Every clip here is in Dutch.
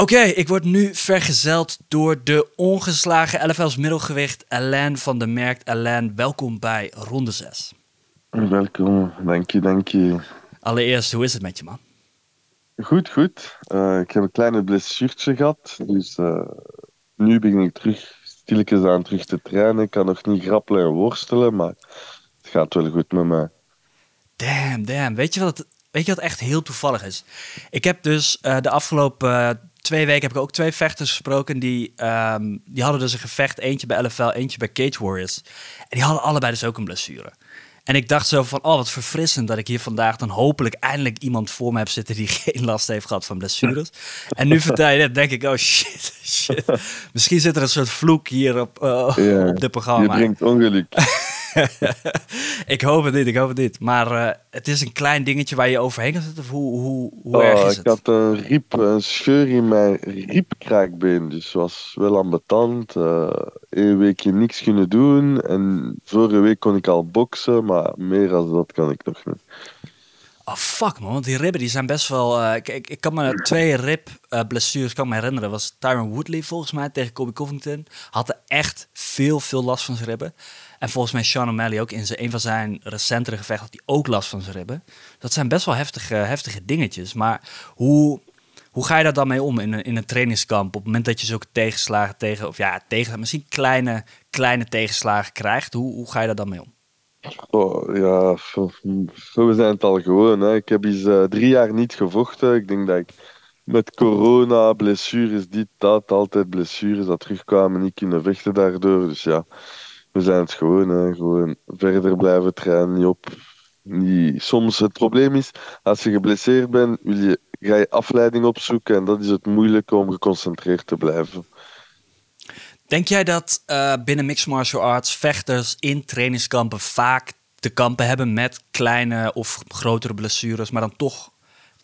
Oké, ik word nu vergezeld door de ongeslagen LFL's middelgewicht Alain van der Merkt. Alain, welkom bij ronde 6. Welkom, dank je, dank je. Allereerst, hoe is het met je man? Goed, goed. Uh, ik heb een kleine blessuurtje gehad, dus uh, nu begin ik terug stilletjes aan terug te trainen. Ik kan nog niet grappelen en worstelen, maar het gaat wel goed met mij. Damn, damn. Weet je wat, weet je wat echt heel toevallig is? Ik heb dus uh, de afgelopen twee weken heb ik ook twee vechters gesproken. Die, um, die hadden dus een gevecht. Eentje bij LFL, eentje bij Cage Warriors. En die hadden allebei dus ook een blessure. En ik dacht zo van, oh wat verfrissend dat ik hier vandaag dan hopelijk eindelijk iemand voor me heb zitten die geen last heeft gehad van blessures. en nu vertel je dit, denk ik, oh shit, shit. Misschien zit er een soort vloek hier op, uh, ja, op dit programma. Je brengt ongeluk. ik hoop het niet, ik hoop het niet. Maar uh, het is een klein dingetje waar je overheen kan zitten. Of hoe, hoe, hoe oh, erg is het? Ik had een, riep, een scheur in mijn riepkraakbeen. Dus was wel ambetant. Uh, een weekje niks kunnen doen. En vorige week kon ik al boksen. Maar meer dan dat kan ik nog niet. Oh fuck man, want die ribben die zijn best wel... Uh, ik, ik, kan me twee rib uh, blessures kan me herinneren. was Tyron Woodley volgens mij tegen Kobe Covington. Had er echt veel, veel last van zijn ribben. En volgens mij Sean O'Malley ook in zijn, een van zijn recentere gevechten had hij ook last van zijn ribben. Dat zijn best wel heftige, heftige dingetjes. Maar hoe, hoe ga je daar dan mee om in een, in een trainingskamp? Op het moment dat je zulke tegenslagen tegen, of ja, tegen, misschien kleine, kleine tegenslagen krijgt. Hoe, hoe ga je daar dan mee om? Oh, ja, we zijn het al gewoon. Hè. Ik heb eens uh, drie jaar niet gevochten. Ik denk dat ik met corona, blessures, dit, dat, altijd blessures, dat terugkwamen, niet kunnen vechten daardoor. Dus ja, we zijn het gewoon. Gewoon verder blijven trainen, niet op. Niet. Soms het probleem is, als je geblesseerd bent, wil je, ga je afleiding opzoeken en dat is het moeilijke om geconcentreerd te blijven. Denk jij dat uh, binnen mixed martial arts vechters in trainingskampen vaak te kampen hebben met kleine of grotere blessures, maar dan toch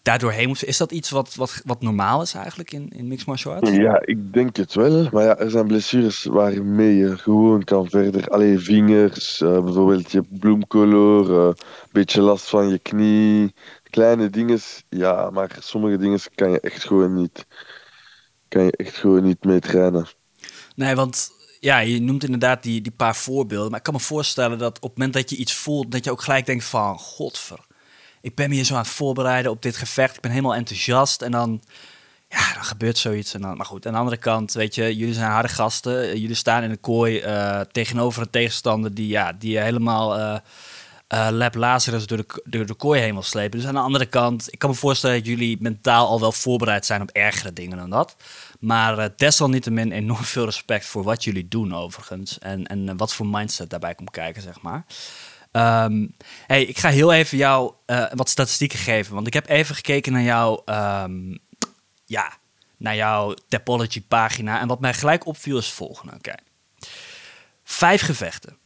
daardoorheen moet. Is dat iets wat, wat, wat normaal is eigenlijk in, in mixed martial arts? Ja, ik denk het wel. Maar ja, er zijn blessures waarmee je gewoon kan verder. Alleen vingers, uh, bijvoorbeeld je bloemcolor, een uh, beetje last van je knie. Kleine dingen, ja, maar sommige dingen kan je echt gewoon niet, kan je echt gewoon niet mee trainen. Nee, want ja, je noemt inderdaad die, die paar voorbeelden. Maar ik kan me voorstellen dat op het moment dat je iets voelt, dat je ook gelijk denkt van, godver ik ben me hier zo aan het voorbereiden op dit gevecht. Ik ben helemaal enthousiast. En dan, ja, dan gebeurt zoiets. En dan, maar goed, aan de andere kant, weet je, jullie zijn harde gasten. Jullie staan in een kooi uh, tegenover een tegenstander die, ja, die helemaal uh, Lazarus door de, door de kooi heen wil slepen. Dus aan de andere kant, ik kan me voorstellen dat jullie mentaal al wel voorbereid zijn op ergere dingen dan dat. Maar desalniettemin enorm veel respect voor wat jullie doen overigens. En, en wat voor mindset daarbij komt kijken, zeg maar. Um, hey, ik ga heel even jou uh, wat statistieken geven. Want ik heb even gekeken naar jouw, um, ja, naar jouw Topology pagina. En wat mij gelijk opviel is het volgende. Oké. Vijf gevechten.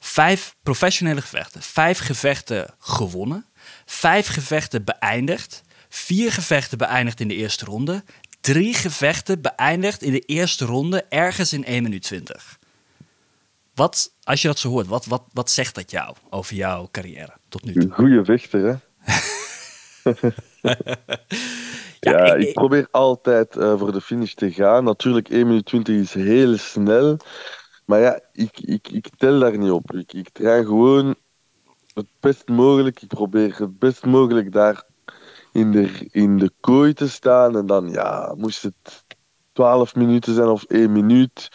Vijf professionele gevechten. Vijf gevechten gewonnen. Vijf gevechten beëindigd. Vier gevechten beëindigd in de eerste ronde. Drie gevechten beëindigd in de eerste ronde ergens in 1 minuut 20. Wat, als je dat zo hoort, wat, wat, wat zegt dat jou over jouw carrière tot nu toe? Een goede vechter, hè? ja, ik, probeer altijd uh, voor de finish te gaan. Natuurlijk, 1 minuut 20 is heel snel. Maar ja, ik, ik, ik tel daar niet op. Ik, ik train gewoon het best mogelijk. Ik probeer het best mogelijk daar in de, in de kooi te staan. En dan, ja, moest het 12 minuten zijn of 1 minuut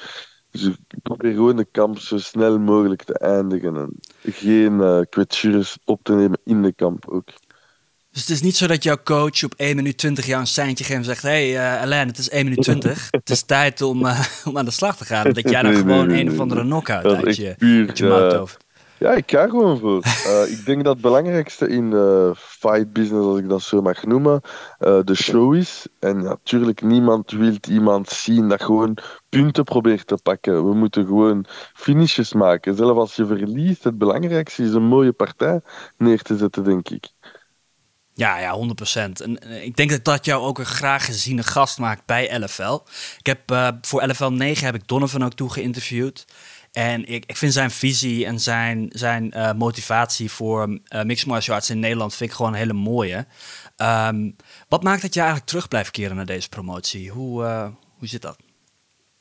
dus ik probeer gewoon de kamp zo snel mogelijk te eindigen. En geen uh, kwetsures op te nemen in de kamp ook. Dus het is niet zo dat jouw coach op 1 minuut 20 jou een seintje geeft en zegt: Hé, hey, uh, Alain, het is 1 minuut 20. het is tijd om, uh, om aan de slag te gaan. Dat jij dan gewoon een of andere knock-out uit je, puur, uit je ja, ik ga gewoon voor. Uh, ik denk dat het belangrijkste in de fight business, als ik dat zo mag noemen, uh, de show is. En natuurlijk, niemand wil iemand zien dat gewoon punten probeert te pakken. We moeten gewoon finishes maken. Zelfs als je verliest, het belangrijkste is een mooie partij neer te zetten, denk ik. Ja, ja, 100%. En eh, ik denk dat dat jou ook een graag geziene gast maakt bij LFL. Ik heb uh, voor LFL 9 heb ik Donovan ook toe geïnterviewd. En ik, ik vind zijn visie en zijn, zijn uh, motivatie voor uh, mixed martial arts in Nederland vind ik gewoon een hele mooie. Um, wat maakt dat je eigenlijk terug blijft keren naar deze promotie? Hoe, uh, hoe zit dat?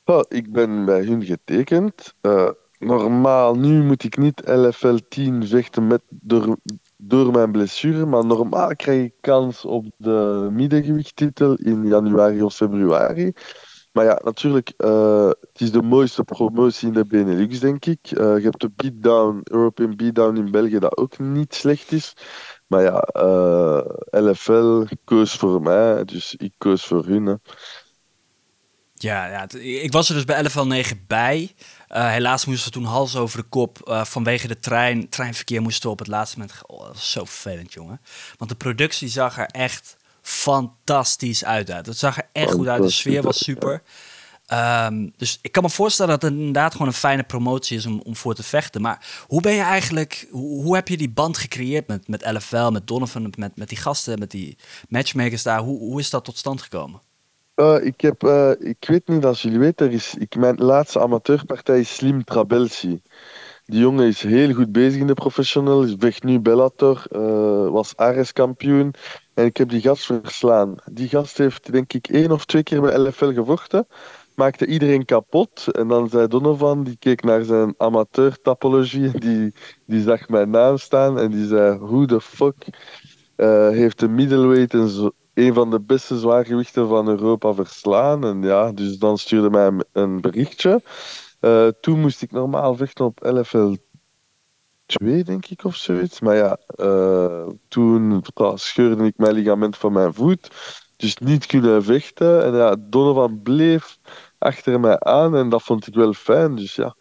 Oh, ik ben bij hun getekend. normaal, nu moet ik niet LFL 10 vechten met, door, door mijn blessure, maar normaal krijg ik kans op de middengewichttitel in januari of februari. Maar ja, natuurlijk, uh, het is de mooiste promotie in de Benelux, denk ik. Uh, je hebt de beatdown, European beatdown in België, dat ook niet slecht is. Maar ja, eh, LFL koos voor mij, dus ik koos voor hun. Ja, ja, ik was er dus bij LFL 9 bij. Helaas moesten we toen hals over de kop vanwege de trein, treinverkeer moesten we op het laatste moment. Oh, dat is zo vervelend, jongen. Want de productie zag er echt fantastisch uit. Het zag er echt goed uit. De sfeer was super. Um, dus ik kan me voorstellen dat het inderdaad gewoon een fijne promotie is om, om voor te vechten. Maar hoe ben je eigenlijk, hoe, hoe heb je die band gecreëerd met, met LFL, met Donovan, met, met die gasten, met die matchmakers daar? Hoe, hoe is dat tot stand gekomen? Uh, ik, heb, uh, ik weet niet als jullie weten, er is, ik, mijn laatste amateurpartij is Slim Trabelsi. Die jongen is heel goed bezig in de professional, is vecht nu Bellator, uh, was Ares kampioen. En ik heb die gast verslaan. Die gast heeft denk ik één of twee keer bij LFL gevochten. Maakte iedereen kapot. En dan zei Donovan, die keek naar zijn amateur-tapologie. Die, die zag mijn naam staan en die zei: Hoe de fuck uh, heeft de middleweight een van de beste zwaargewichten van Europa verslaan? En ja, dus dan stuurde mij een berichtje. Uh, toen moest ik normaal vechten op LFL 2, denk ik, of zoiets. Maar ja, uh, toen scheurde ik mijn ligament van mijn voet. Dus niet kunnen vechten. En ja, Donovan bleef achter mij aan en dat vond ik wel fijn. Dus ja,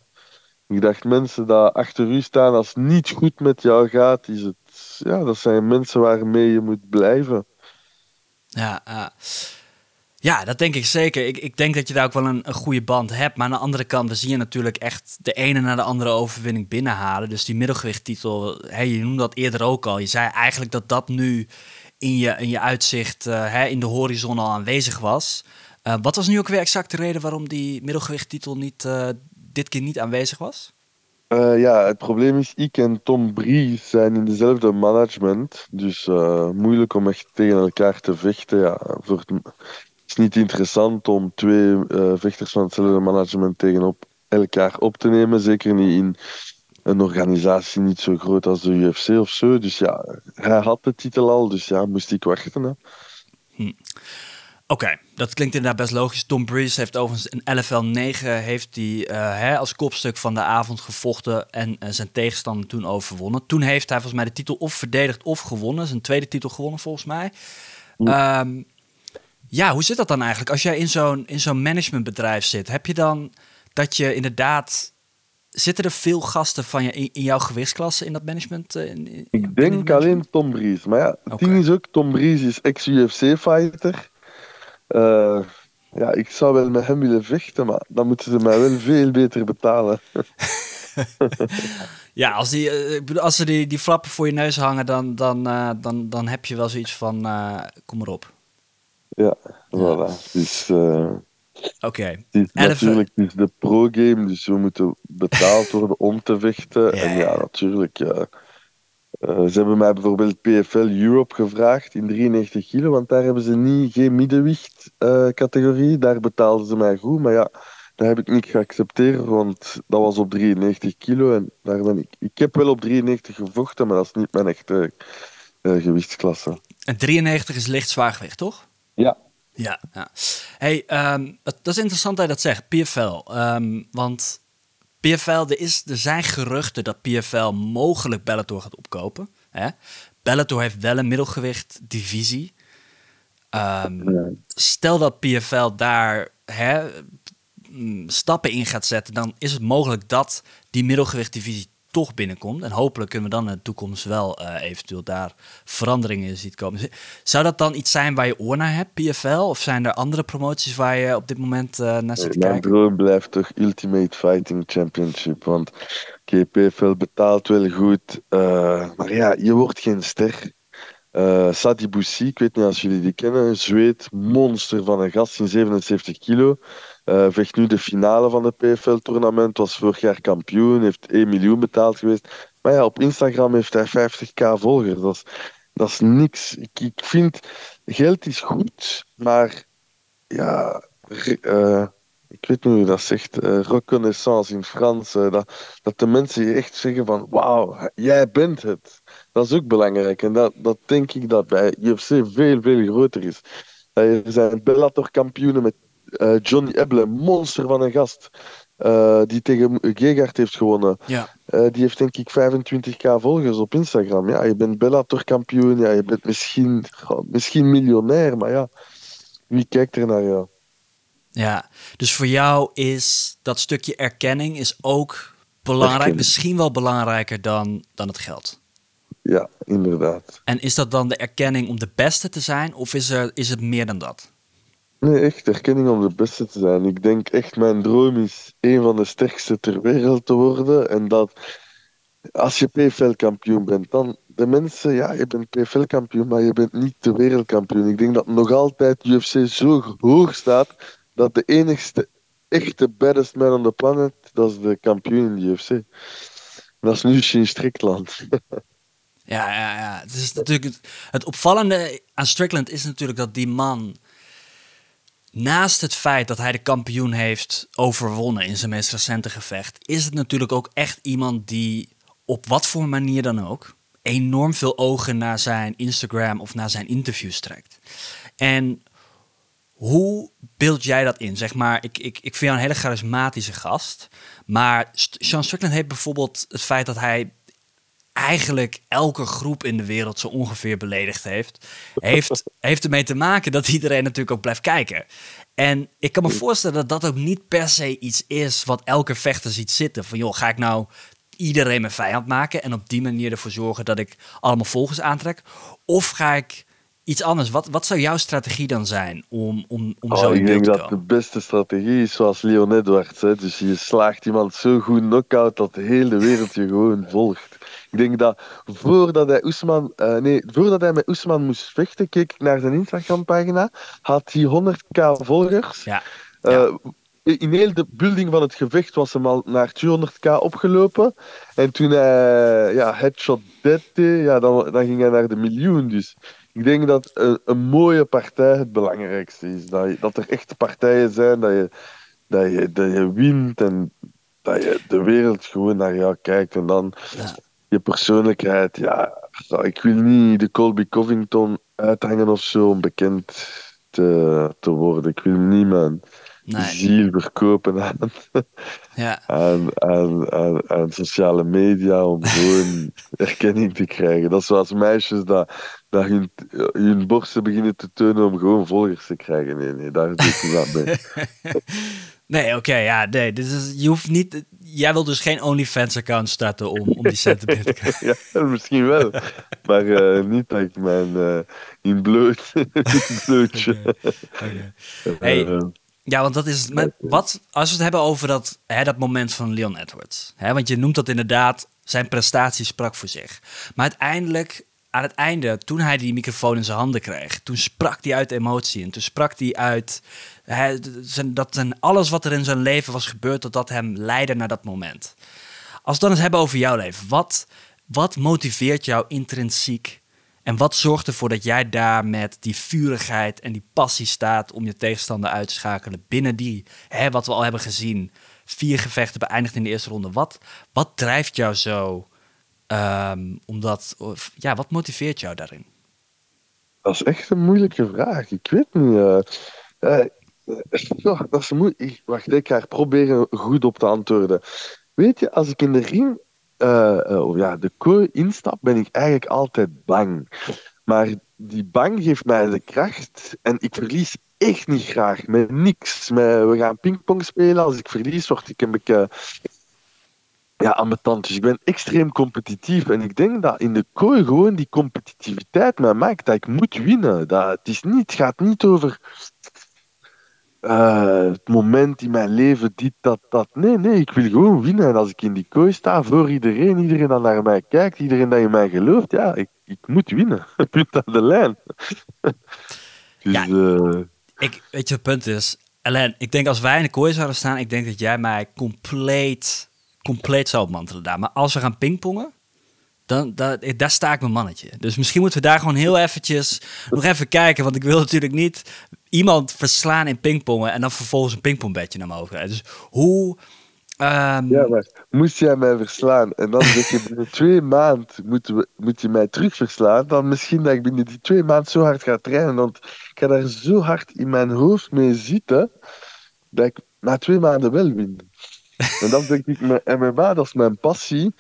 ik dacht, mensen die achter u staan als het niet goed met jou gaat, is het, ja, dat zijn mensen waarmee je moet blijven. Ja, uh, ja, dat denk ik zeker. Ik, ik denk dat je daar ook wel een, een goede band hebt. Maar aan de andere kant, we zien je natuurlijk echt de ene na de andere overwinning binnenhalen. Dus die middelgewichttitel, hey, je noemde dat eerder ook al. Je zei eigenlijk dat dat nu in je, in je uitzicht, hè, in de horizon al aanwezig was. Uh, wat was nu ook weer exact de reden waarom die middelgewichttitel niet, uh, dit keer niet aanwezig was? ja, het probleem is, ik en Tom Brie zijn in dezelfde management. Dus moeilijk om echt tegen elkaar te vechten. Ja, voor is niet interessant om twee uh, vechters van hetzelfde management tegenop elkaar op te nemen. Zeker niet in een organisatie niet zo groot als de UFC of zo. Dus ja, hij had de titel al, dus ja, moest ik wachten. Hè. Hm. Oké, dat klinkt inderdaad best logisch. Tom Breeze heeft overigens in LFL 9 heeft hij, uh, hè, als kopstuk van de avond gevochten en uh, zijn tegenstander toen overwonnen. Toen heeft hij volgens mij de titel of verdedigd of gewonnen. Zijn tweede titel gewonnen volgens mij. Um, ja, hoe zit dat dan eigenlijk? Als jij in zo'n, in zo'n managementbedrijf zit, heb je dan dat je inderdaad. Zitten er veel gasten van je in, in jouw gewichtsklasse in dat management? In, ik denk alleen Tom Breeze. Maar ja, het ding is ook, Tom Breeze is ex-UFC-fighter. Uh, eh, ja, ik zou wel met hem willen vechten, maar dan moeten ze mij wel veel beter betalen. ja, als, die, eh, als ze die, die flappen voor je neus hangen, dan, dan, dan, dan heb je wel zoiets van: kom maar op. Ja, voilà. Dus, uh, Oké. Is natuurlijk het is de pro-game, dus we moeten betaald worden om te vechten. En ja, natuurlijk. Uh, ze hebben mij bijvoorbeeld PFL Europe gevraagd in 93 kilo, want daar hebben ze niet, geen middenwicht-categorie. daar betaalden ze mij goed, maar ja, dat heb ik niet geaccepteerd, want dat was op 93 kilo. En daar ben ik, ik heb wel op 93 gevochten, maar dat is niet mijn echte gewichtsklasse. En 93 is licht zwaargewicht, toch? Ja. Ja, ja. Hey, um, dat, is interessant dat je dat zegt, PFL. Um, ehm, want PFL, er, is, er zijn geruchten dat PFL mogelijk Bellator gaat opkopen. Hè? Bellator heeft wel een middelgewicht divisie. Um, Stel dat PFL daar hè, stappen in gaat zetten, dan is het mogelijk dat die middelgewicht divisie toch binnenkomt. En hopelijk kunnen we dan in de toekomst wel uh, eventueel daar veranderingen in ziet komen. Zou dat dan iets zijn waar je oor naar hebt, PFL? Of zijn er andere promoties waar je op dit moment uh, naar zit te kijken? Mijn droom blijft toch Ultimate Fighting Championship. Want okay, PFL betaalt wel goed. Uh, maar ja, je wordt geen ster. Uh, Sadi Boussi, ik weet niet als jullie die kennen, zweet, monster van een gast in 77 kilo. Uh, vecht nu de finale van het PFL-tournament, was vorig jaar kampioen, heeft 1 miljoen betaald geweest. Maar ja, op Instagram heeft hij 50k volgers. Dat is, dat is niks. Ik, vind, geld is goed, maar ja, uh, ik weet niet hoe dat zegt, uh, reconnaissance in Frans. Dat, dat de mensen je echt zeggen van, wauw, jij bent het. Dat is ook belangrijk. En dat, dat denk ik dat bij UFC veel, veel groter is. Er zijn Bellator-kampioenen met uh, Johnny Ebble, monster van een gast. die tegen Gegard heeft gewonnen. Ja. die heeft denk ik 25k volgers op Instagram. Ja, je bent Bellator-kampioen. Ja, je bent misschien, misschien miljonair, maar ja, wie kijkt er naar jou? Ja, dus voor jou is dat stukje erkenning is ook belangrijk, misschien wel belangrijker dan, dan het geld. Ja, inderdaad. En is dat dan de erkenning om de beste te zijn, of is, er, is het meer dan dat? Nee, echt erkenning om de beste te zijn. Ik denk echt, mijn droom is een van de sterkste ter wereld te worden. En dat als je PFL-kampioen bent, dan de mensen, ja, je bent PFL-kampioen, maar je bent niet de wereldkampioen. Ik denk dat nog altijd UFC zo hoog staat dat de enigste echte baddest man on the planet, dat is de kampioen in UFC. Dat is nu Shane Strickland. ja, ja, ja. Het, is natuurlijk het opvallende aan Strickland is natuurlijk dat die man naast het feit dat hij de kampioen heeft overwonnen in zijn meest recente gevecht, is het natuurlijk ook echt iemand die op wat voor manier dan ook enorm veel ogen naar zijn Instagram of naar zijn interviews trekt. En hoe beeld jij dat in? Zeg maar, ik, ik, ik vind jou een hele charismatische gast. Maar Sean Strickland heeft bijvoorbeeld het feit dat hij eigenlijk elke groep in de wereld zo ongeveer beledigd heeft, heeft, heeft ermee te maken dat iedereen natuurlijk ook blijft kijken. En ik kan me voorstellen dat dat ook niet per se iets is wat elke vechter ziet zitten. Van joh, ga ik nou iedereen mijn vijand maken en op die manier ervoor zorgen dat ik allemaal volgers aantrek? Of ga ik iets anders. Wat, wat zou jouw strategie dan zijn om, om, om oh, zo Ik denk dat de beste strategie is zoals Leon Edwards. Hè. Dus je slaagt iemand zo goed knock-out dat de hele wereld je gewoon volgt. Ik denk dat voordat hij, Oesman, uh, nee, voordat hij met Oesman moest vechten, keek ik naar zijn Instagram-pagina, had hij 100k volgers. Ja. Uh, in heel de building van het gevecht was hem al naar 200k opgelopen. En toen hij ja, headshot dead ja, dan, dan ging hij naar de miljoen. Dus ik denk dat een, een, mooie partij het belangrijkste is. Dat, je, dat er echte partijen zijn, dat je, dat, je, dat je wint en dat je de wereld gewoon naar jou kijkt. En dan je persoonlijkheid, ja, ik wil niet de Colby Covington uithangen of zo om bekend te, te worden. Ik wil niemand nee. ziel verkopen aan, ja. aan, aan, aan, aan, sociale media om gewoon erkenning te krijgen. Dat is zoals meisjes dat, dat hun, hun borsten beginnen te tonen om gewoon volgers te krijgen. Nee, nee, daar doe ik niet mee. nee, oké, ja, nee. Dus is, je hoeft niet... Jij wil dus geen OnlyFans-account starten om, om die centen te krijgen? ja, misschien wel. Maar uh, niet dat ik mijn uh, in bloot, in. Okay. Hey, ja, want dat is met, wat als we het hebben over dat, hè, dat moment van Leon Edwards. Hè, want je noemt dat inderdaad, zijn prestatie sprak voor zich. Maar uiteindelijk, aan het einde, toen hij die microfoon in zijn handen kreeg, toen sprak hij uit emotie. En toen sprak hij uit zijn, dat zijn, alles wat er in zijn leven was gebeurd, dat dat hem leidde naar dat moment. Als we dan eens hebben over jouw leven, wat, wat motiveert jou intrinsiek en wat zorgt ervoor dat jij daar met die vurigheid en die passie staat om je tegenstander uit te schakelen binnen die, hè, wat we al hebben gezien, vier gevechten beëindigd in de eerste ronde. Wat, wat drijft jou zo? Um, omdat, of, ja, wat motiveert jou daarin? Dat is echt een moeilijke vraag. Ik weet niet. Uh, uh, dat is moeilijk. Wacht, ik ga er proberen goed op te antwoorden. Weet je, als ik in de ring uh, ja, de kooi instap, ben ik eigenlijk altijd bang. Maar die bang geeft mij de kracht en ik verlies echt niet graag met niks. Met, we gaan pingpong spelen. Als ik verlies, word ik een beetje ja, ambetant. Dus ik ben extreem competitief. En ik denk dat in de kooi gewoon die competitiviteit mij maakt dat ik moet winnen. Dat, het, is niet, het gaat niet over uh, het moment in mijn leven, dit, dat, dat. Nee, nee, ik wil gewoon winnen. En als ik in die kooi sta voor iedereen, iedereen dat naar mij kijkt, iedereen dat in mij gelooft, ja, ik, ik moet winnen. Punt aan de lijn. dus, ja, uh... ik, weet je, het punt is, Alain, ik denk als wij in de kooi zouden staan, ik denk dat jij mij compleet, compleet zou opmantelen daar. Maar als we gaan pingpongen, dan, daar sta ik mijn mannetje. Dus misschien moeten we daar gewoon heel eventjes nog even kijken. Want ik wil natuurlijk niet iemand verslaan in pingpongen en dan vervolgens een pingpongbedje naar me over. Dus hoe... Um... Ja, maar moest jij mij verslaan en dan zeg je binnen twee maanden moet, moet je mij terug verslaan, dan misschien dat ik binnen die twee maanden zo hard ga trainen. Want ik ga daar zo hard in mijn hoofd mee zitten, dat ik na twee maanden wel win. En dan denk ik, MMA, dat is mijn passie.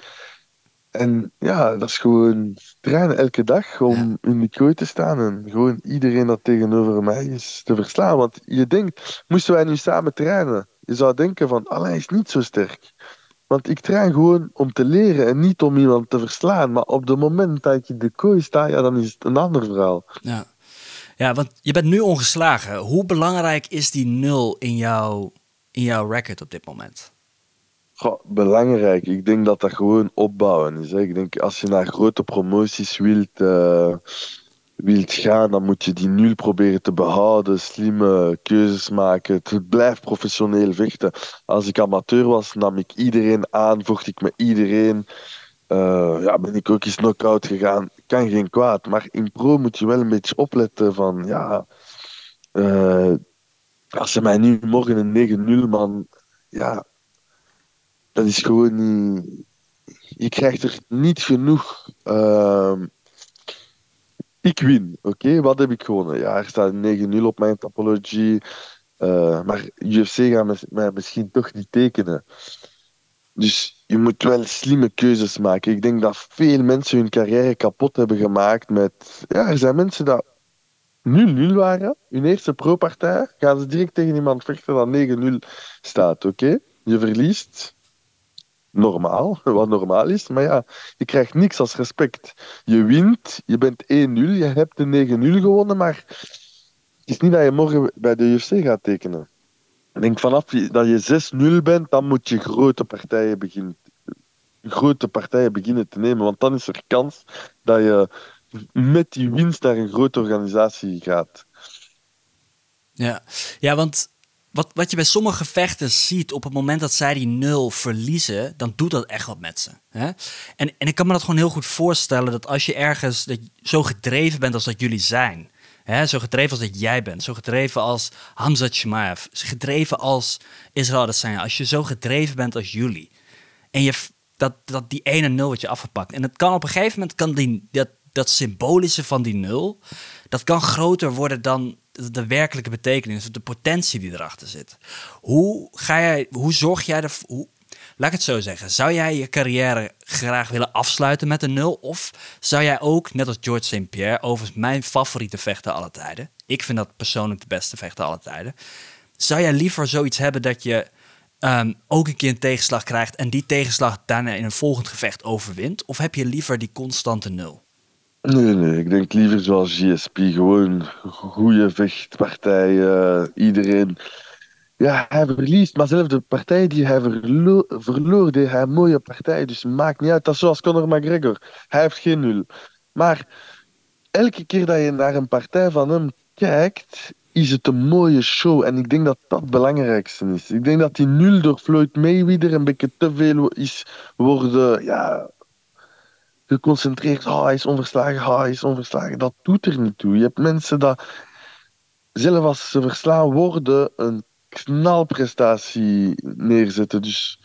En ja, dat is gewoon trainen elke dag om in die kooi te staan en gewoon iedereen dat tegenover mij is te verslaan. Want je denkt, moesten wij nu samen trainen? Je zou denken van, Alain is niet zo sterk. Want ik train gewoon om te leren en niet om iemand te verslaan. Maar op het moment dat in de kooi sta, ja, dan is het een ander verhaal. Ja. ja, want je bent nu ongeslagen. Hoe belangrijk is die nul in, jouw in jouw record op dit moment? Belangrijk. Ik denk dat dat gewoon opbouwen is. Hè. Ik denk als je naar grote promoties wilt, uh, wilt gaan, dan moet je die nul proberen te behouden. Slimme keuzes maken. Het blijft professioneel vechten. Als ik amateur was, nam ik iedereen aan, vocht ik met iedereen. Uh, ja, ben ik ook eens knock-out gegaan. Kan geen kwaad. Maar in pro moet je wel een beetje opletten van ja. Uh, als ze mij nu morgen een 9-0 man. Ja, dat is gewoon. Je krijgt er niet genoeg. Uh, ik win, oké? Wat heb ik gewonnen? Ja, er staat 9-0 op mijn topologie. Uh, maar UFC gaat mij misschien toch niet tekenen. Dus je moet wel slimme keuzes maken. Ik denk dat veel mensen hun carrière kapot hebben gemaakt met. Ja, er zijn mensen dat 0-0 waren. Hun eerste pro-partij gaan ze direct tegen iemand vechten dat 9-0 staat, oké? Je verliest normaal, wat normaal is. Maar ja, je krijgt niks als respect. Je wint, je bent 1-0, je hebt de 9-0 gewonnen, maar het is niet dat je morgen bij de UFC gaat tekenen. Ik denk vanaf dat je 6-0 bent, dan moet je grote partijen beginnen, grote partijen beginnen te nemen. Want dan is er kans dat je met die winst naar een grote organisatie gaat. Ja, ja want wat, wat je bij sommige vechters ziet op het moment dat zij die nul verliezen, dan doet dat echt wat met ze. Hè? En, en ik kan me dat gewoon heel goed voorstellen dat als je ergens dat zo gedreven bent als dat jullie zijn, hè? zo gedreven als dat jij bent, zo gedreven als Hamza Chimaev, gedreven als Israël Adesanya, als je zo gedreven bent als jullie, en je, dat, dat die ene nul wat je afgepakt. En het kan op een gegeven moment, kan die, dat, dat symbolische van die nul, dat kan groter worden dan de werkelijke betekenis, de potentie die erachter zit. Hoe, ga jij, hoe zorg jij ervoor? Laat ik het zo zeggen. Zou jij je carrière graag willen afsluiten met een nul? Of zou jij ook, net als George St. Pierre, overigens mijn favoriete vechter alle tijden. Ik vind dat persoonlijk de beste vechter alle tijden. Zou jij liever zoiets hebben dat je ehm, ook een keer een tegenslag krijgt en die tegenslag daarna in een volgend gevecht overwint? Of heb je liever die constante nul? Nee, nee, ik denk liever zoals GSP. Gewoon goede vechtpartijen. Iedereen. Ja, hij verliest, maar zelfs de partij die hij verlo verloor, deed hij een mooie partij. Dus maakt niet uit. Dat is zoals Conor McGregor. Hij heeft geen nul. Maar elke keer dat je naar een partij van hem kijkt, is het een mooie show. En ik denk dat dat het belangrijkste is. Ik denk dat die nul door Floyd Mayweather een beetje te veel is worden. Ja, geconcentreerd. Oh, hij is onverslagen, oh, hij is onverslagen. Dat doet er niet toe. Je hebt mensen dat, zelf als ze verslaan worden, een knalprestatie neerzetten. Dus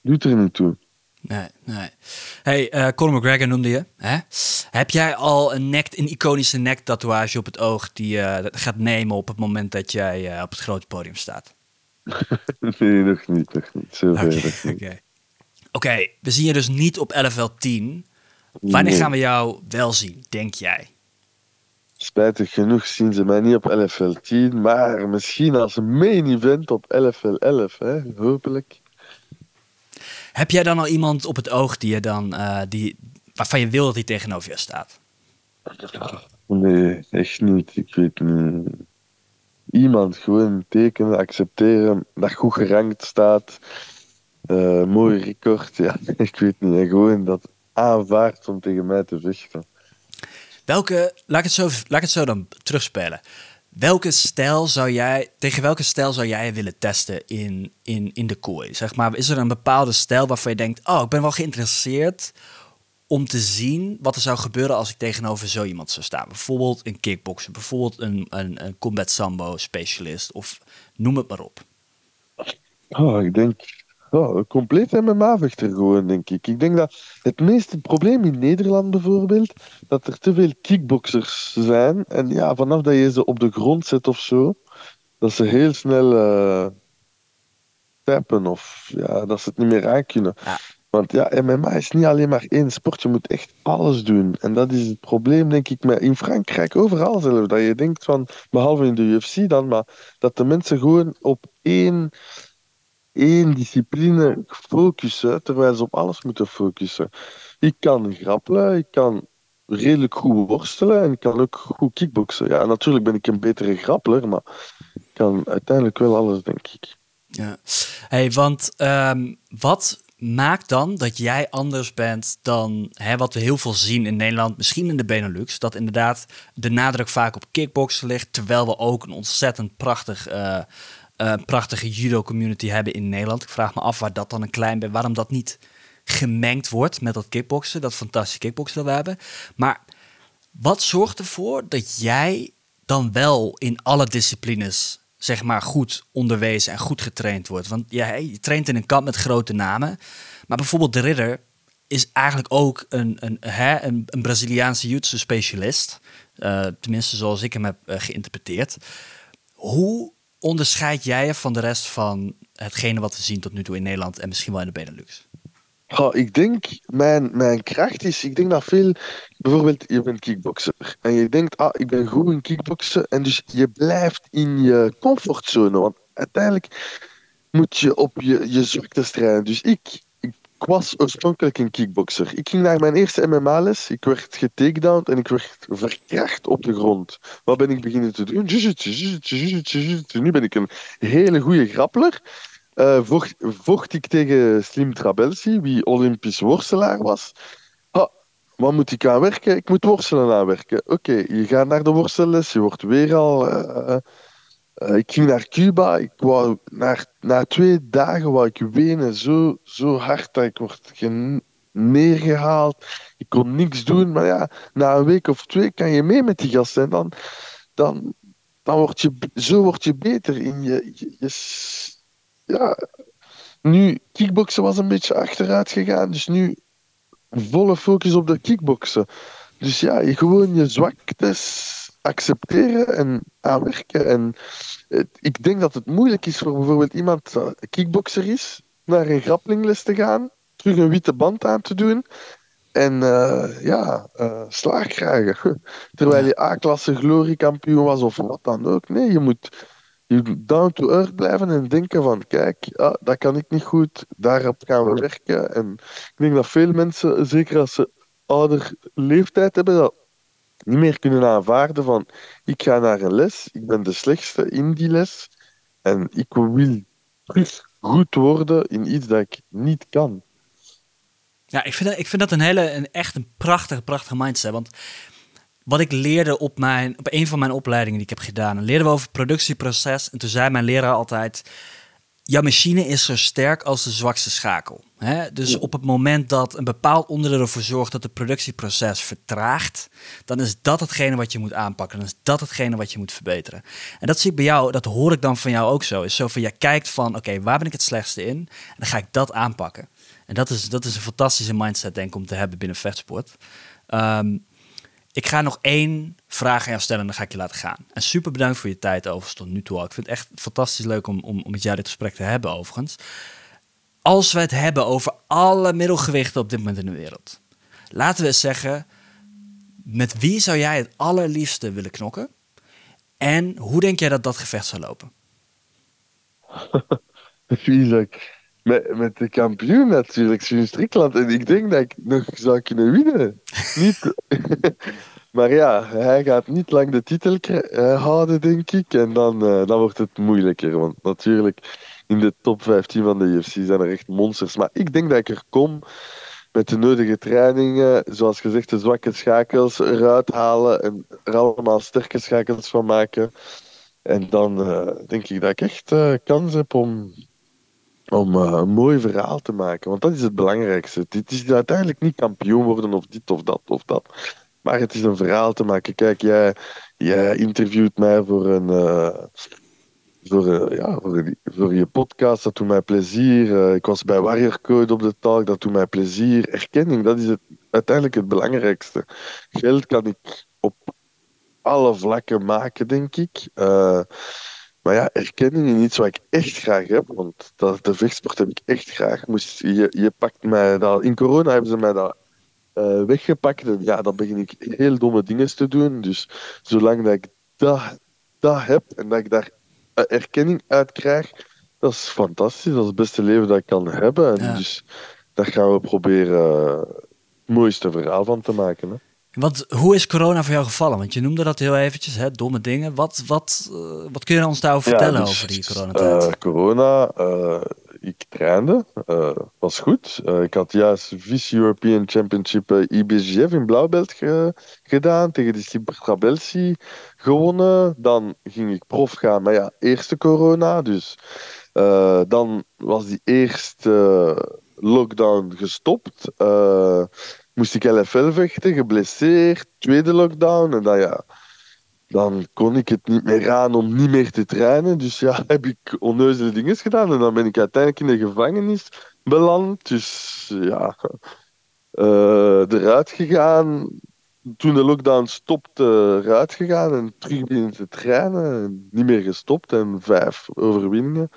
doet er niet toe. Nee, nee. Hey, uh, Conor McGregor noemde je. Hè? Heb jij al een, nek, een iconische nek-tatoeage op het oog die je uh, gaat nemen op het moment dat jij uh, op het grote podium staat? nee, nog niet. Nog niet. Oké, okay. we zien je dus niet op LFL 10. Wanneer gaan we jou wel zien, denk jij? Spijtig genoeg zien ze mij niet op LFL 10, maar misschien als main event op LFL 11, hè? hopelijk. Heb jij dan al iemand op het oog die je dan, uh, die, waarvan je wil dat hij tegenover je staat? Nee, echt niet. Ik weet niet. iemand gewoon tekenen, accepteren, dat goed gerankt staat, uh, mooi record, ja, ik weet niet, en gewoon dat aanvaardt om tegen mij te vechten. Welke, laat ik het zo, laat ik het zo dan terugspelen. Welke stijl zou jij, tegen welke stijl zou jij willen testen in, in, in de kooi? Zeg maar, is er een bepaalde stijl waarvan je denkt, oh, ik ben wel geïnteresseerd om te zien wat er zou gebeuren als ik tegenover zo iemand zou staan. Bijvoorbeeld een kickboxer, bijvoorbeeld een, een, een combat sambo specialist of noem het maar op. Oh, ik denk compleet MMA-vechter gewoon, denk ik. Ik denk dat het meeste probleem in Nederland bijvoorbeeld, dat er te veel kickboxers zijn. En ja, vanaf dat je ze op de grond zet of zo, dat ze heel snel uh, tappen of ja, dat ze het niet meer aankunnen. Ja. Want ja, MMA is niet alleen maar één sport, je moet echt alles doen. En dat is het probleem, denk ik, met in Frankrijk, overal zelf. Dat je denkt van, behalve in de UFC dan, maar dat de mensen gewoon op één, één discipline focussen, terwijl ze op alles moeten focussen. Ik kan grappelen, ik kan redelijk goed worstelen en ik kan ook goed kickboksen. Ja, natuurlijk ben ik een betere grappeler, maar ik kan uiteindelijk wel alles, denk ik. Ja, hey, want um, wat maakt dan dat jij anders bent dan hè, wat we heel veel zien in Nederland, misschien in de Benelux, dat inderdaad de nadruk vaak op kickboksen ligt, terwijl we ook een ontzettend prachtig, uh, uh, prachtige judo-community hebben in Nederland. Ik vraag me af waar dat dan een klein bij, waarom dat niet gemengd wordt met dat kickboksen, dat fantastische kickboksen dat we hebben. Maar wat zorgt ervoor dat jij dan wel in alle disciplines zeg maar, goed onderwezen en goed getraind wordt. Want ja, je traint in een kamp met grote namen. Maar bijvoorbeeld de ridder is eigenlijk ook een, een, hè, een, een Braziliaanse jiu specialist. Uh, tenminste, zoals ik hem heb uh, geïnterpreteerd. Hoe onderscheid jij je van de rest van hetgene wat we zien tot nu toe in Nederland en misschien wel in de Benelux? Ik denk, mijn, mijn kracht is, ik denk dat veel, bijvoorbeeld, je bent kickboxer en je denkt, ah, ik ben goed in kickboksen en dus je blijft in je comfortzone, want uiteindelijk moet je op je, je zwakte strijden. Dus ik was oorspronkelijk een kickboxer. Ik ging naar mijn eerste MMA-les, ik werd getakedowned en ik werd verkracht op de grond. Wat ben ik beginnen te doen? Nu ben ik een hele goede grappeler. Uh, vocht, ik tegen Slim Trabelsi, wie Olympisch worstelaar was. Ha, wat moet ik aan werken? Ik moet worstelen aanwerken. Oké, je gaat naar de worstelles, je wordt weer al... Uh, uh, ik ging naar Cuba. Ik wou, naar, na twee dagen wou ik wenen zo, zo hard dat ik word neergehaald. Ik kon niks doen, maar ja, na een week of twee kan je mee met die gasten. En dan, dan, dan word je, zo word je beter in je, je, ja, nu, kickboksen was een beetje achteruit gegaan. Dus nu volle focus op de kickboksen. Dus ja, gewoon je zwaktes accepteren en aanwerken. En ik denk dat het moeilijk is voor bijvoorbeeld iemand dat kickbokser is, naar een grapplingles te gaan, terug een witte band aan te doen en uh, ja, uh, slaag krijgen. Terwijl je A-klasse gloriekampioen was of wat dan ook. Nee, je moet je down to earth blijven en denken van kijk, ah, dat kan ik niet goed, daarop gaan we werken. En ik denk dat veel mensen, zeker als ze ouder leeftijd hebben, dat niet meer kunnen aanvaarden van ik ga naar een les, ik ben de slechtste in die les en ik wil goed worden in iets dat ik niet kan. Ja, ik vind dat, ik vind dat een hele, een, echt een prachtige, prachtige mindset. Want wat ik leerde op, mijn, op een van mijn opleidingen die ik heb gedaan. leerden we over productieproces. En toen zei mijn leraar altijd: Jouw machine is zo sterk als de zwakste schakel. Hè? Dus op het moment dat een bepaald onderdeel ervoor zorgt dat het productieproces vertraagt, dan is dat hetgene wat je moet aanpakken. Dan is dat hetgene wat je moet verbeteren. En dat zie ik bij jou, dat hoor ik dan van jou ook zo. Is zo van, jij kijkt van, oké, waar ben ik het slechtste in? En dan ga ik dat aanpakken. En dat is, dat is een fantastische mindset, denk ik, om te hebben binnen vechtsport. Um, ik ga nog één vraag aan jou stellen en dan ga ik je laten gaan. En super bedankt voor je tijd overigens tot nu toe. Ik vind het echt fantastisch leuk om, om, om met jou dit gesprek te hebben overigens. Als we het hebben over alle middelgewichten op dit moment in de wereld. Laten we eens zeggen, met wie zou jij het allerliefste willen knokken? En hoe denk jij dat dat gevecht zou lopen? Wie met, met de kampioen natuurlijk, Sven Strickland. En ik denk dat ik nog zou kunnen winnen. Niet... Maar ja, hij gaat niet lang de titel houden, denk ik. En dan, dan wordt het moeilijker. Want natuurlijk, in de top 15 van de UFC zijn er echt monsters. Maar ik denk dat ik er kom met de nodige trainingen, zoals gezegd, de zwakke schakels eruit halen en er allemaal sterke schakels van maken. En dan uh, denk ik dat ik echt kans heb om, om uh, een mooi verhaal te maken. Want dat is het belangrijkste. Dit is uiteindelijk niet kampioen worden of dit of dat of dat. Maar het is een verhaal te maken. Kijk, jij, jij interviewt mij voor een voor, uh, ja, voor, je podcast. Dat doet mij plezier. Ik was bij Warrior Code op de talk. Dat doet mij plezier. Erkenning, dat is het, uiteindelijk het belangrijkste. Geld kan ik op alle vlakken maken, denk ik. Maar ja, erkenning is iets wat ik echt graag heb. Want dat, de vechtsport heb ik echt graag. Moest, je, je pakt mij dat, in corona hebben ze mij dat uh, weggepakt. En ja, dan begin ik heel domme dingen te doen. Dus zolang dat ik dat, dat heb en dat ik daar eh, erkenning uit krijg, dat is fantastisch. Dat is het beste leven dat ik kan hebben. En dus daar gaan we proberen uh, het mooiste verhaal van te maken. Hè. Want hoe is corona voor jou gevallen? Want je noemde dat heel eventjes, hè, domme dingen. Wat, wat, uh, wat kun je ons daarover vertellen dus, over die coronatijd? Uh, corona, uh, ik trainde, was goed. ik had juist Vice European Championship IBGF in Blauwbelt ge gedaan, tegen de Cybertrabelsi gewonnen. Dan ging ik prof gaan, maar ja, eerste corona. Dus dan was die eerste lockdown gestopt moest ik LFL vechten, geblesseerd, tweede lockdown. En dan, ja, dan kon ik het niet meer aan om niet meer te trainen. Dus ja, heb ik onneuzele dingen gedaan. En dan ben ik uiteindelijk in de gevangenis beland. Dus ja, uh, eruit gegaan. Toen de lockdown stopte, eruit gegaan en terug beginnen te trainen. Niet meer gestopt en vijf overwinningen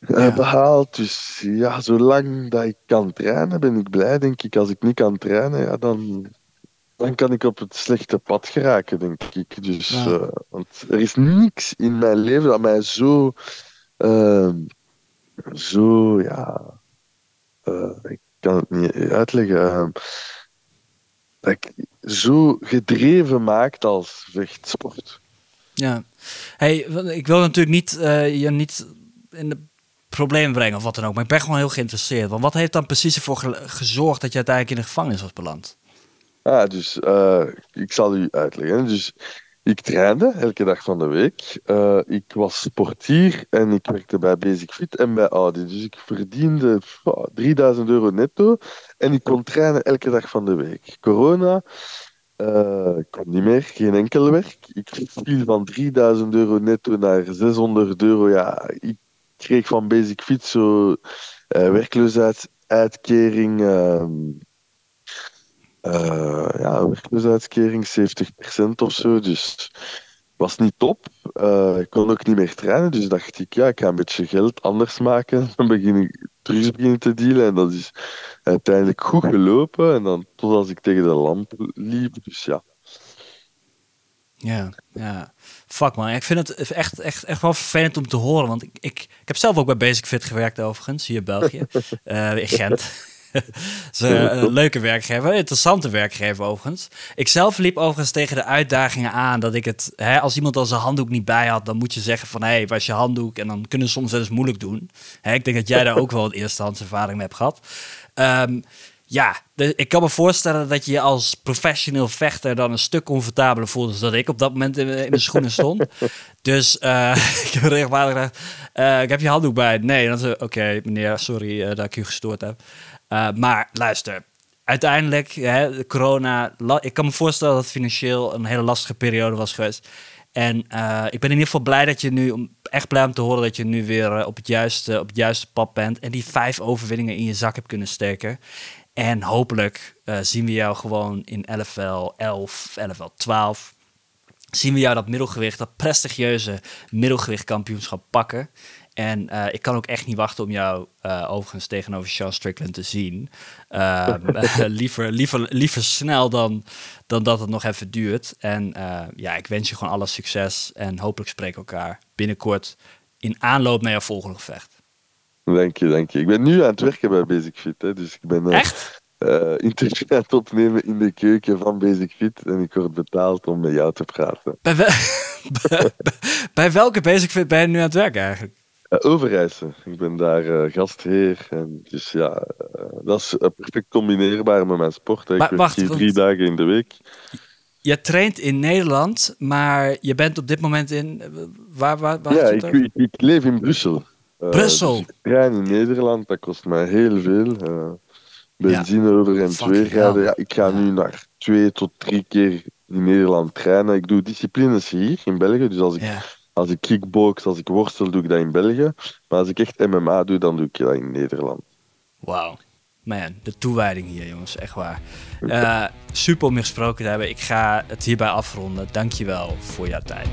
ja. behaald. Dus ja, zolang dat ik kan trainen, ben ik blij, denk ik. Als ik niet kan trainen, ja, dan, dan kan ik op het slechte pad geraken, denk ik. Dus, ja. uh, want er is niks in mijn leven dat mij zo, uh, zo, ja, uh, ik kan het niet uitleggen, ehm, dat ik zo gedreven maakt als vechtsport. Ja, hey, ik wil natuurlijk niet, je niet in de probleem brengen of wat dan ook. Maar ik ben gewoon heel geïnteresseerd. Want wat heeft dan precies ervoor gezorgd dat je uiteindelijk in de gevangenis was beland? Ah, dus uh, ik zal u uitleggen. Dus ik trainde elke dag van de week. Uh, ik was sportier en ik werkte bij Basic Fit en bij Audi. Dus ik verdiende oh, 3000 euro netto en ik kon trainen elke dag van de week. Corona, uh, kon niet meer, geen enkel werk. Ik viel van 3000 euro netto naar 600 euro. Ja, ik kreeg van Basic Fit zo uh, werkloosheidsuitkering. Uh, uh, ja, werkloosheidskering 70% of zo. Dus was niet top. Uh, ik kon ook niet meer trainen. Dus dacht ik, ja, ik ga een beetje geld anders maken. Dan begin ik drugs beginnen te dealen. En dat is uiteindelijk goed gelopen. En dan tot als ik tegen de lamp liep. Dus ja. Ja, ja. Fuck man, ik vind het echt, echt, echt wel vervelend om te horen. Want ik, ik, ik heb zelf ook bij Basic Fit gewerkt overigens, hier in België. uh, in Gent. Ze leuke werkgever, interessante werkgever overigens. Ik zelf liep overigens tegen de uitdagingen aan dat ik het, hè, als iemand al zijn handdoek niet bij had, dan moet je zeggen van hé, hey, was je handdoek? En dan kunnen ze soms wel eens moeilijk doen. Hè, ik denk dat jij daar ook wel een eerstehands ervaring mee hebt gehad. Um, ja, ik kan me voorstellen dat je als professioneel vechter dan een stuk comfortabeler voelt dan dat ik op dat moment in, in de schoenen stond. dus uh, ik heb regelmatig gezegd, uh, ik heb je handdoek bij. Nee, dan oké meneer, sorry uh, dat ik u gestoord heb. maar luister, uiteindelijk, hè, corona, ik kan me voorstellen dat het financieel een hele lastige periode was geweest. En ik ben in ieder geval blij dat je nu, echt blij om te horen dat je nu weer op, het juiste, op het juiste pad bent. En die vijf overwinningen in je zak hebt kunnen steken. En hopelijk uh, zien we jou gewoon in LFL 11, LFL 12. Zien we jou dat middelgewicht, dat prestigieuze middelgewicht kampioenschap pakken. En uh, ik kan ook echt niet wachten om jou uh, overigens tegenover Sean Strickland te zien. Liever, liever, liever snel dan, dan dat het nog even duurt. En ja, ik wens je gewoon alle succes. En hopelijk spreken we elkaar binnenkort in aanloop naar jouw volgende gevecht. Dank je, dank je. Ik ben nu aan het werken bij Basic Fit. Hè, dus ik ben, uh, Echt? uh, interview aan het opnemen in de keuken van Basic Fit. En ik word betaald om met jou te praten. Bij, bij, welke Basic Fit ben je nu aan het werk eigenlijk? Uh, Overijssen. Ik ben daar uh, gastheer. En dus ja, dat is perfect combineerbaar met mijn sport. Ik wacht, hier drie dagen in de week. Je traint in Nederland, maar je bent op dit moment in. Waar, waar, waar ja, ik, ik, ik, leef in Brussel. Brussel? Dus ik train in Nederland, dat kost mij heel veel benzine over en twee graden. Ja, ik ga nu naar twee tot drie keer in Nederland trainen. Ik doe disciplines hier in België. Dus als ik, als ik kickbox, als ik worstel, doe ik dat in België. Maar als ik echt MMA doe, dan doe ik dat in Nederland. Wauw. Man, de toewijding hier, jongens. Echt waar. Uh, super om je gesproken te hebben. Ik ga het hierbij afronden. Dankjewel voor jouw tijd.